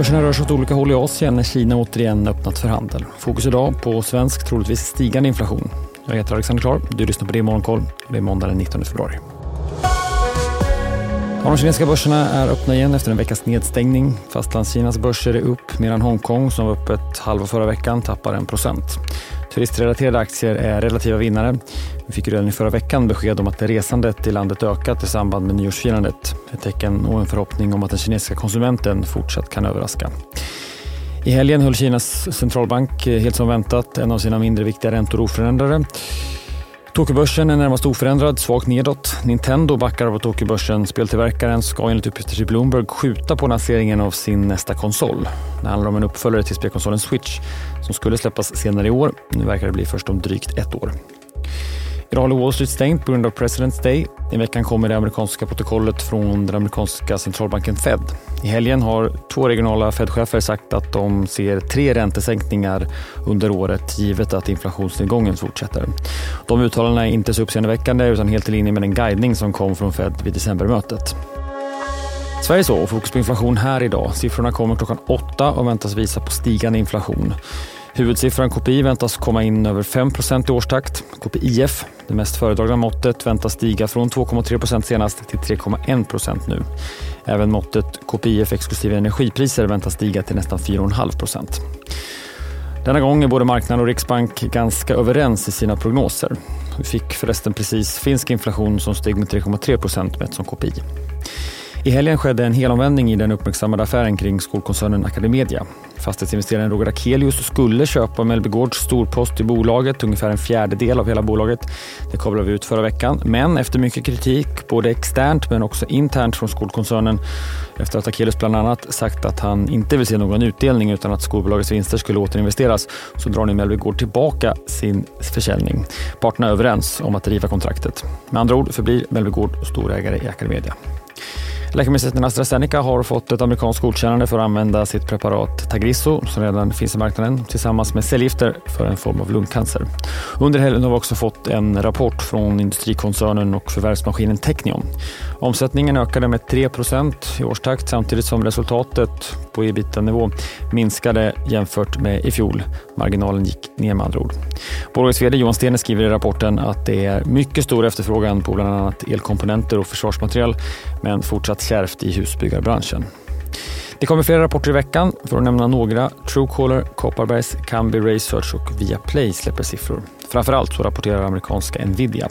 Börserna rör sig åt olika håll i Asien när Kina återigen öppnat för handel. Fokus idag på svensk, troligtvis stigande inflation. Jag heter Alexander Klar. Du lyssnar på det i Morgonkoll. Det är måndag den 19 februari. de kinesiska börserna är öppna igen efter en veckas nedstängning. Fastlandskinas börser är upp medan Hongkong som var öppet halva förra veckan tappar en procent. Turistrelaterade aktier är relativa vinnare. Vi fick redan i förra veckan besked om att resandet i landet ökat i samband med nyårsfirandet. Ett tecken och en förhoppning om att den kinesiska konsumenten fortsatt kan överraska. I helgen höll Kinas centralbank eh, helt som väntat en av sina mindre viktiga räntor oförändrade. Tokyobörsen är närmast oförändrad, svagt nedåt. Nintendo backar av Tokyobörsen. Speltillverkaren ska enligt uppgifter till Bloomberg skjuta på lanseringen av sin nästa konsol. Det handlar om en uppföljare till spelkonsolen Switch som skulle släppas senare i år. Nu verkar det bli först om drygt ett år. Idag håller Wall Street stängt på grund av President's Day. I veckan kommer det amerikanska protokollet från den amerikanska centralbanken Fed. I helgen har två regionala Fed-chefer sagt att de ser tre räntesänkningar under året givet att inflationsnedgången fortsätter. De uttalandena är inte så uppseendeväckande utan helt i linje med den guidning som kom från Fed vid decembermötet. Sverige så och fokus på inflation här idag. Siffrorna kommer klockan åtta och väntas visa på stigande inflation. Huvudsiffran KPI väntas komma in över 5 i årstakt. KPIF, det mest föredragna måttet, väntas stiga från 2,3% senast till 3,1% nu. Även måttet KPIF exklusive energipriser väntas stiga till nästan 4,5% Denna gång är både marknad och Riksbank ganska överens i sina prognoser. Vi fick förresten precis finsk inflation som steg med 3,3% mätt som KPI. I helgen skedde en helomvändning i den uppmärksammade affären kring skolkoncernen Academedia. Fastighetsinvesteraren Roger Akelius skulle köpa Mellby Gårds storpost i bolaget, ungefär en fjärdedel av hela bolaget. Det kablade vi ut förra veckan. Men efter mycket kritik, både externt men också internt från skolkoncernen, efter att Akelius bland annat sagt att han inte vill se någon utdelning utan att skolbolagets vinster skulle återinvesteras, så drar nu Mellby Gård tillbaka sin försäljning. Parterna är överens om att riva kontraktet. Med andra ord förblir Mellby Gård storägare i Academedia. Läkemedelsjätten AstraZeneca har fått ett amerikanskt godkännande för att använda sitt preparat Tagrisso som redan finns i marknaden tillsammans med cellgifter för en form av lungcancer. Under helgen har vi också fått en rapport från industrikoncernen och förvärvsmaskinen Technion. Omsättningen ökade med 3% i årstakt samtidigt som resultatet på ebitda-nivå minskade jämfört med i fjol. Marginalen gick ner med andra ord. Bolagets vd Johan Stene skriver i rapporten att det är mycket stor efterfrågan på bland annat elkomponenter och försvarsmaterial men fortsatt kärvt i husbyggarbranschen. Det kommer flera rapporter i veckan. För att nämna några, Truecaller, Kopparbergs, Kambi Research och Viaplay släpper siffror. Framförallt så rapporterar amerikanska Nvidia.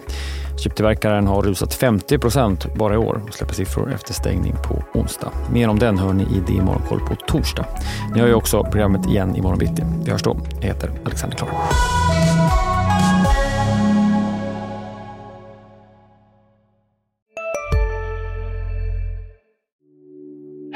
Chiptillverkaren har rusat 50% bara i år och släpper siffror efter stängning på onsdag. Mer om den hör ni i det Morgonkoll på torsdag. Ni har ju också programmet igen imorgon bitti. Vi hörs då. Jag heter Alexander Klar.